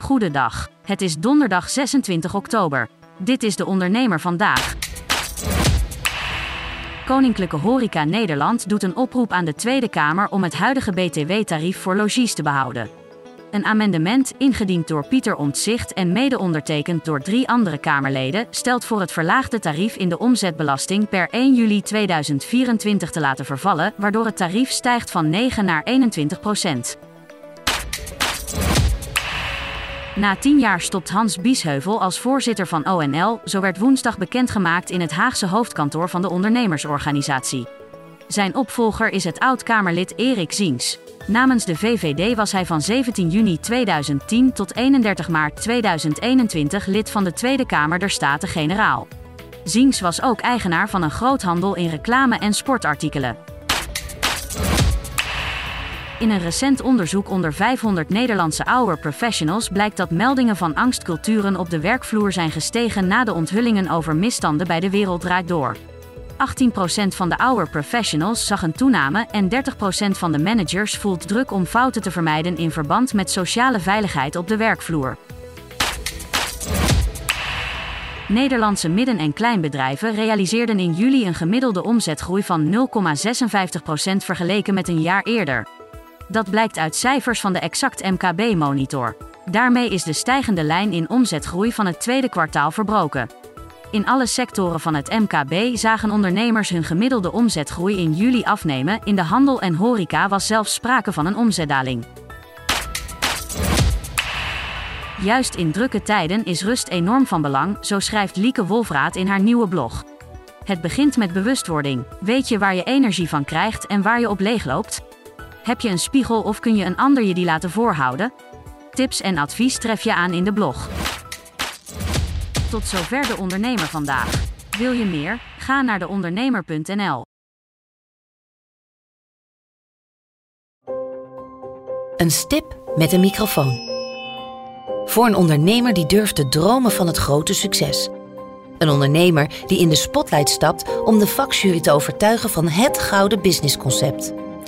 Goedendag. Het is donderdag 26 oktober. Dit is de ondernemer vandaag. Koninklijke Horeca Nederland doet een oproep aan de Tweede Kamer om het huidige BTW-tarief voor logies te behouden. Een amendement, ingediend door Pieter Omtzigt en mede ondertekend door drie andere Kamerleden, stelt voor het verlaagde tarief in de omzetbelasting per 1 juli 2024 te laten vervallen, waardoor het tarief stijgt van 9 naar 21 procent. Na tien jaar stopt Hans Biesheuvel als voorzitter van ONL, zo werd woensdag bekendgemaakt in het Haagse hoofdkantoor van de ondernemersorganisatie. Zijn opvolger is het oud-Kamerlid Erik Ziens. Namens de VVD was hij van 17 juni 2010 tot 31 maart 2021 lid van de Tweede Kamer der Staten-Generaal. Ziens was ook eigenaar van een groothandel in reclame- en sportartikelen. In een recent onderzoek onder 500 Nederlandse hour professionals blijkt dat meldingen van angstculturen op de werkvloer zijn gestegen na de onthullingen over misstanden bij de Wereld Draait Door. 18% van de hour professionals zag een toename en 30% van de managers voelt druk om fouten te vermijden in verband met sociale veiligheid op de werkvloer. Nederlandse midden- en kleinbedrijven realiseerden in juli een gemiddelde omzetgroei van 0,56% vergeleken met een jaar eerder. Dat blijkt uit cijfers van de Exact MKB-monitor. Daarmee is de stijgende lijn in omzetgroei van het tweede kwartaal verbroken. In alle sectoren van het MKB zagen ondernemers hun gemiddelde omzetgroei in juli afnemen. In de handel en horeca was zelfs sprake van een omzetdaling. Juist in drukke tijden is rust enorm van belang, zo schrijft Lieke Wolfraat in haar nieuwe blog. Het begint met bewustwording. Weet je waar je energie van krijgt en waar je op leegloopt? Heb je een spiegel of kun je een ander je die laten voorhouden? Tips en advies tref je aan in de blog. Tot zover de ondernemer vandaag. Wil je meer? Ga naar deondernemer.nl. Een stip met een microfoon. Voor een ondernemer die durft te dromen van het grote succes. Een ondernemer die in de spotlight stapt om de vakjury te overtuigen van het gouden businessconcept.